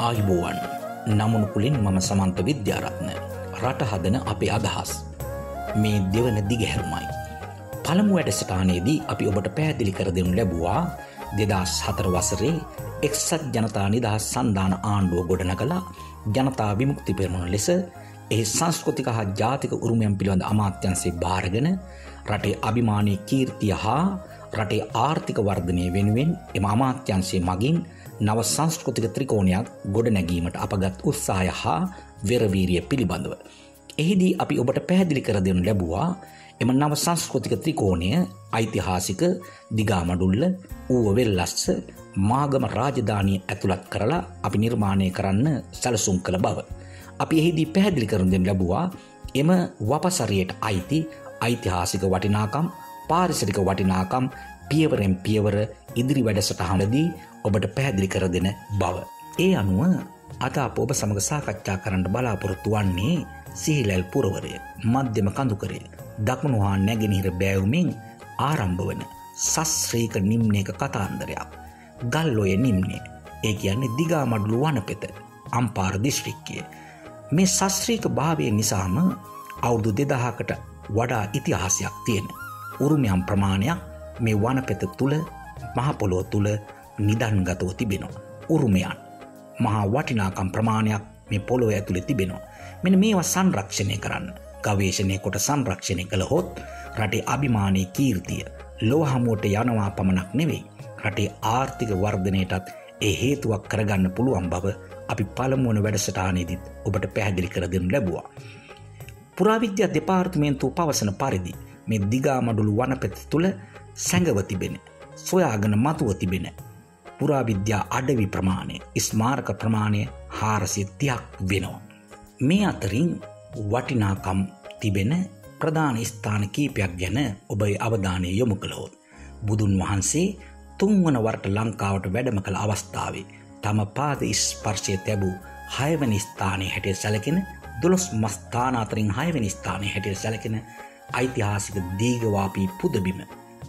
ආයුබෝවන්. නමුණුකුලින් මම සමන්ත විද්‍යාරත්න. රට හදන අපේ අදහස්. මේ දෙවන දිගහැරුමයි. පළමු වැඩසටානයේදී අපි ඔබට පැහැදිලි කර දෙනු ලැබවා දෙදස් හතර වසරේ එක්සත් ජනතා නිදහස් සන්ධාන ආණ්ඩුව ගොඩන කලා ජනතා විමුක්ති පෙරමුණ ලෙස එහි සංස්කෘතික හා ජාතික උරුමයන් පිළිබඳ අමාත්‍යන්සේ භාරගෙන රටේ අභිමානය කීර්තිය හා රටේ ආර්ථික වර්ධනය වෙනුවෙන් එම අමාත්‍යන්සේ මගින් නව සංස්කෘතික ත්‍රිකෝණයක් ගොඩ නැගීමට අපගත් උත්සාහය හා වෙරවීරිය පිළිබඳව. එහිදී අපි ඔබට පැහැදිලි කර දෙනු ලැබුවා එම නව සංස්කෘතික ත්‍රිකෝණය ඓතිහාසික දිගාමඩුල්ල ඌව වෙල්ලස්ස මාගම රාජධානය ඇතුළත් කරලා අපි නිර්මාණය කරන්න සැලසුම් කළ බව. අපි එහිදී පැහැදිලි කරන දෙන ලැබුවා එම වපසරයට අයිති ඓතිහාසික වටිනාකම් පාරිසරික වටිනාකම් පියවරෙන් පියවර ඉදිරි වැඩසටහනදී ඔබට පැහැදිලි කර දෙන බව. ඒ අනුව අද අප ඔබ සමඟ සාකච්ඡා කරන්න බලාපොරොත්තු වන්නේ සිහිලැල් පුරවරය මධ්‍යම කඳුකරය දකුණු හා නැගෙනහිර බෑවුමෙන් ආරම්භ වන සස්්‍රීක නිම්නයක කතාන්දරයක්. ගල්ලොය නිම්නේ ඒ කියන්නේ දිගාමඩලු වනපෙත අම්පාර දිශ්‍රික්කය. මේ සස්්‍රීක භාවය නිසාම අවුදු දෙදහකට වඩා ඉතිහාසයක් තියෙන. උරුමයම් ප්‍රමාණයක් මේ වනපෙත තුළ මහපොලොව තුළ නිදන්ගතව තිබෙනවා. උරුමයන් මහා වටිනාකම් ප්‍රමාණයක් මේ පොළොව ඇතුළේ තිබෙනවා. මෙන මේවා සංරක්ෂණය කරන්න ගවේශණය කොට සංරක්ෂණය කළ හොත් රටේ අභිමානය කීර්තිය ලොව හමුවට යනවා පමණක් නෙවෙයි. රටේ ආර්ථික වර්ධනයටත් ඒ හේතුවක් කරගන්න පුළුවන් බව අපි පළමුුවන වැඩසටානයේදීත් ඔබට පැහැදිලි කර දෙනු ලැබවා. පුරාවිද්‍යා දෙපාර්තමේන්තුව පවසන පරිදි මේ දිගාමඩුළු වනපෙත තුළ සැඟව තිබෙන සොයාගෙන මතුව තිබෙන පුරාවිද්‍යා අඩවි ප්‍රමාණය ස්මාරක ප්‍රමාණය හාරසිත්තියක් වෙනවා. මේ අතරින් වටිනාකම් තිබෙන ප්‍රධාන ස්ථාන කීපයක් ගැන ඔබයි අවධානය යොමු කළහොත්. බුදුන් වහන්සේ තුන්වන වර්ට ලංකාවට වැඩම කළ අවස්ථාවේ තම පාද ස්පර්ශය තැබූ හයවනි ස්ථානය හැටිය සැලකෙන දොළොස් මස්ථාන අතරින් හයවනි ස්ථානය හැටිය සැලකෙන ඓතිහාසික දීගවාපී පුදබිම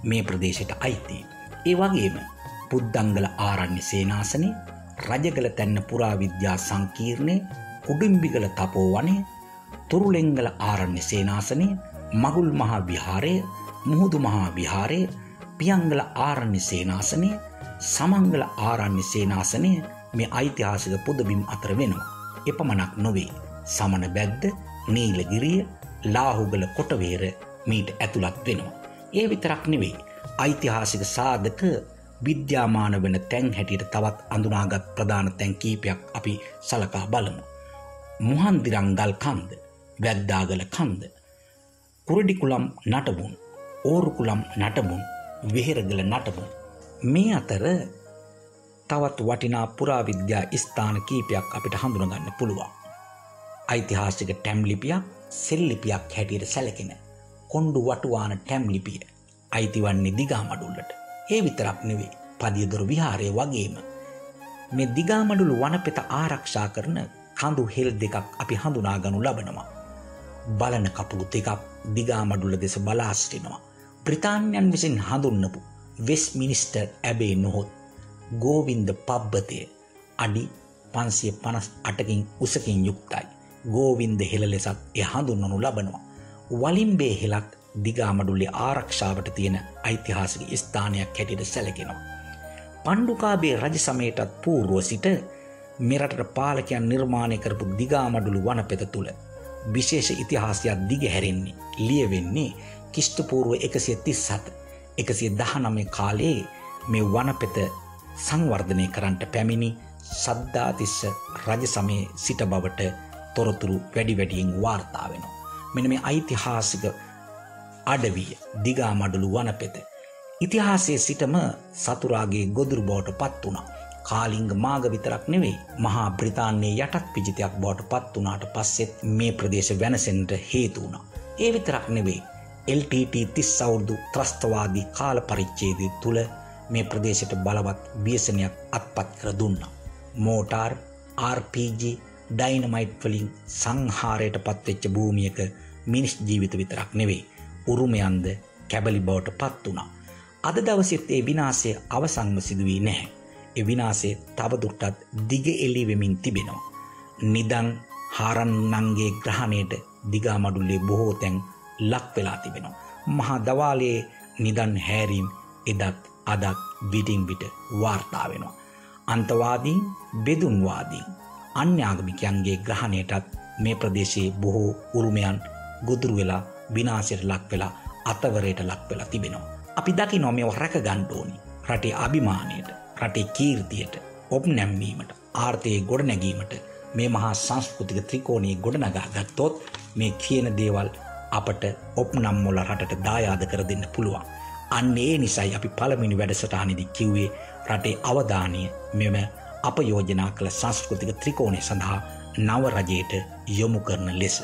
මේ ප්‍රදේශයට අයිති. ඒ වගේම පුද්දංගල ආරණ්‍ය සේනාසනය රජගල තැන්න පුරාවිද්‍යා සංකීර්ණය උඩිම්බිගල තපෝ වනේ තුරුලෙංගල ආරණ්‍ය සේනාසනය මගුල් මහා විහාරය මුහුදු මහා විහාරය පියංගල ආරණ්‍ය සේනාසනය සමංගල ආරණ්‍ය සේනාසනය මේ ඓතිහාසික පුදබිම් අතර වෙනවා. එපමණක් නොවේ. සමන බැද්ද නීලගිරිය ලාහුගල කොටවේර මීට ඇතුළත් වෙනවා. ඒ විතරක් නෙවෙයි. ඓතිහාසික සාධක විද්‍යාමාන වෙන තැන් හැටියට තවත් අඳුනාගත් ප්‍රධාන තැන් කීපයක් අපි සලකා බලමු. මුහන්දිරංගල් කන්ද, වැද්දාගල කන්ද, කුරඩිකුලම් නටබුන්, ඕරුකුලම් නටබුන්, වෙහෙරගල නටබුන්. මේ අතර තවත් වටිනා පුරාවිද්‍යා ස්ථාන කීපයක් අපිට හඳුනගන්න පුළුවන්. ඓතිහාසික ටැම් ලිපියක් සෙල්ලිපියක් හැටියට සැලකෙන කොණ්ඩු වටුවාන ටැම් ලිපිය අයිතිවන්නේ දිගාමඩුල්ලට ඒ විතරක් නෙවේ පදියදොර විහාරය වගේම. මේ දිගාමඩුළු වනපෙත ආරක්ෂා කරන කඳු හෙල් දෙකක් අපි හඳුනාගනු ලබනවා. බලන කපුළු දෙකක් දිගාමඩුල්ල දෙස බලාස්ටිනවා. ප්‍රතාන්යන් විසින් හඳුන්නපු වෙස් මිනිස්ටර් ඇබේ නොහොත් ගෝවින්ද පබ්බතය අඩි පන්සිය පනස් අටකින් උසකින් යුක්තයි. ගෝවින්ද හෙළ ලෙසත් එ හඳුන්නනු ලබනවා. වලින්බේ හෙලත් දිගාමඩුල්ලේ ආරක්ෂාවට තියෙන ඓතිහාසික ස්ථානයක් හැටියට සැලකෙනවා. පණ්ඩුකාබේ රජ සමයටත් පූර්ුව සිට මෙරටට පාලකයන් නිර්මාණය කරපු දිගාමඩුළු වනපෙත තුළ විශේෂ ඉතිහාසයක් දිග හැරෙන්නේ ලියවෙන්නේ කිෂ්ටපූර්ුව එකසිය තිස්සත් එකසිය දහනමය කාලයේ මේ වනපෙත සංවර්ධනය කරන්නට පැමිණි සද්ධාතිස්ස රජ සමය සිට බවට තොරතුරු වැඩි වැඩියෙන් වාර්තා වෙනවා. මෙන මේ ඓතිහාසික අඩවිය දිගාමඩලු වනපෙත. ඉතිහාසයේ සිටම සතුරාගේ ගොදුරු බවට පත් වුණා. කාලිංග මාග විතරක් නෙවෙයි මහා බ්‍රිතාන්‍යයේ යටත් පිජිතයක් බවට පත් වුණාට පස්සෙත් මේ ප්‍රදේශ වෙනසෙන්ට හේතු වුණා. ඒ විතරක් නෙවෙයි LTT තිස් අවුරුදු ත්‍රස්තවාදී කාල පරිච්ඡේදය තුළ මේ ප්‍රදේශයට බලවත් ව්‍යසනයක් අත්පත් කර දුන්නා. මෝටාර් RPG ඩයිනමයිට් වලින් සංහාරයට පත්වෙච්ච භූමියක මිනිස් ජීවිත විතරක් නෙවෙයි උරුමයන්ද කැබලි බවට පත් වුණා. අද දවසෙත් ඒ විනාසය අවසංව සිදුවී නැහැ. එ විනාසේ තවදුරටත් දිග එලි වෙමින් තිබෙනවා. නිදං හාරන්නන්ගේ ග්‍රහණයට දිගාමඩුල්ලේ බොහෝ තැන් ලක් වෙලා තිබෙනවා. මහා දවාලයේ නිදන් හැරීම් එදත් අදත් විටින් විට වාර්තා වෙනවා. අන්තවාදීන් බෙදුන්වාදීන් අන්‍යාගමිකයන්ගේ ග්‍රහණයටත් මේ ප්‍රදේශයේ බොහෝ උරුමයන් ගොදුරු වෙලා විනාශයට ලක් වෙලා අතවරයට ලක් වෙලා තිබෙනවා. අපි දකිනවා මේව රැක ගන්න ඕනි. රටේ අභිමානයට, රටේ කීර්තියට, ඔප් නැම්වීමට, ආර්ථිකය ගොඩනැගීමට මේ මහා සංස්කෘතික ත්‍රිකෝණයේ ගොඩනගා ගත්තොත් මේ කියන දේවල් අපට ඔප් නම් මොල රටට දායාද කර දෙන්න පුළුවන්. අන්න ඒ නිසයි අපි පළමිනි වැඩසටහනේදී කිව්වේ රටේ අවධානය මෙම අප යෝජනා කළ සංස්කෘතික ත්‍රිකෝණය සඳහා නව රජයට යොමු කරන ලෙස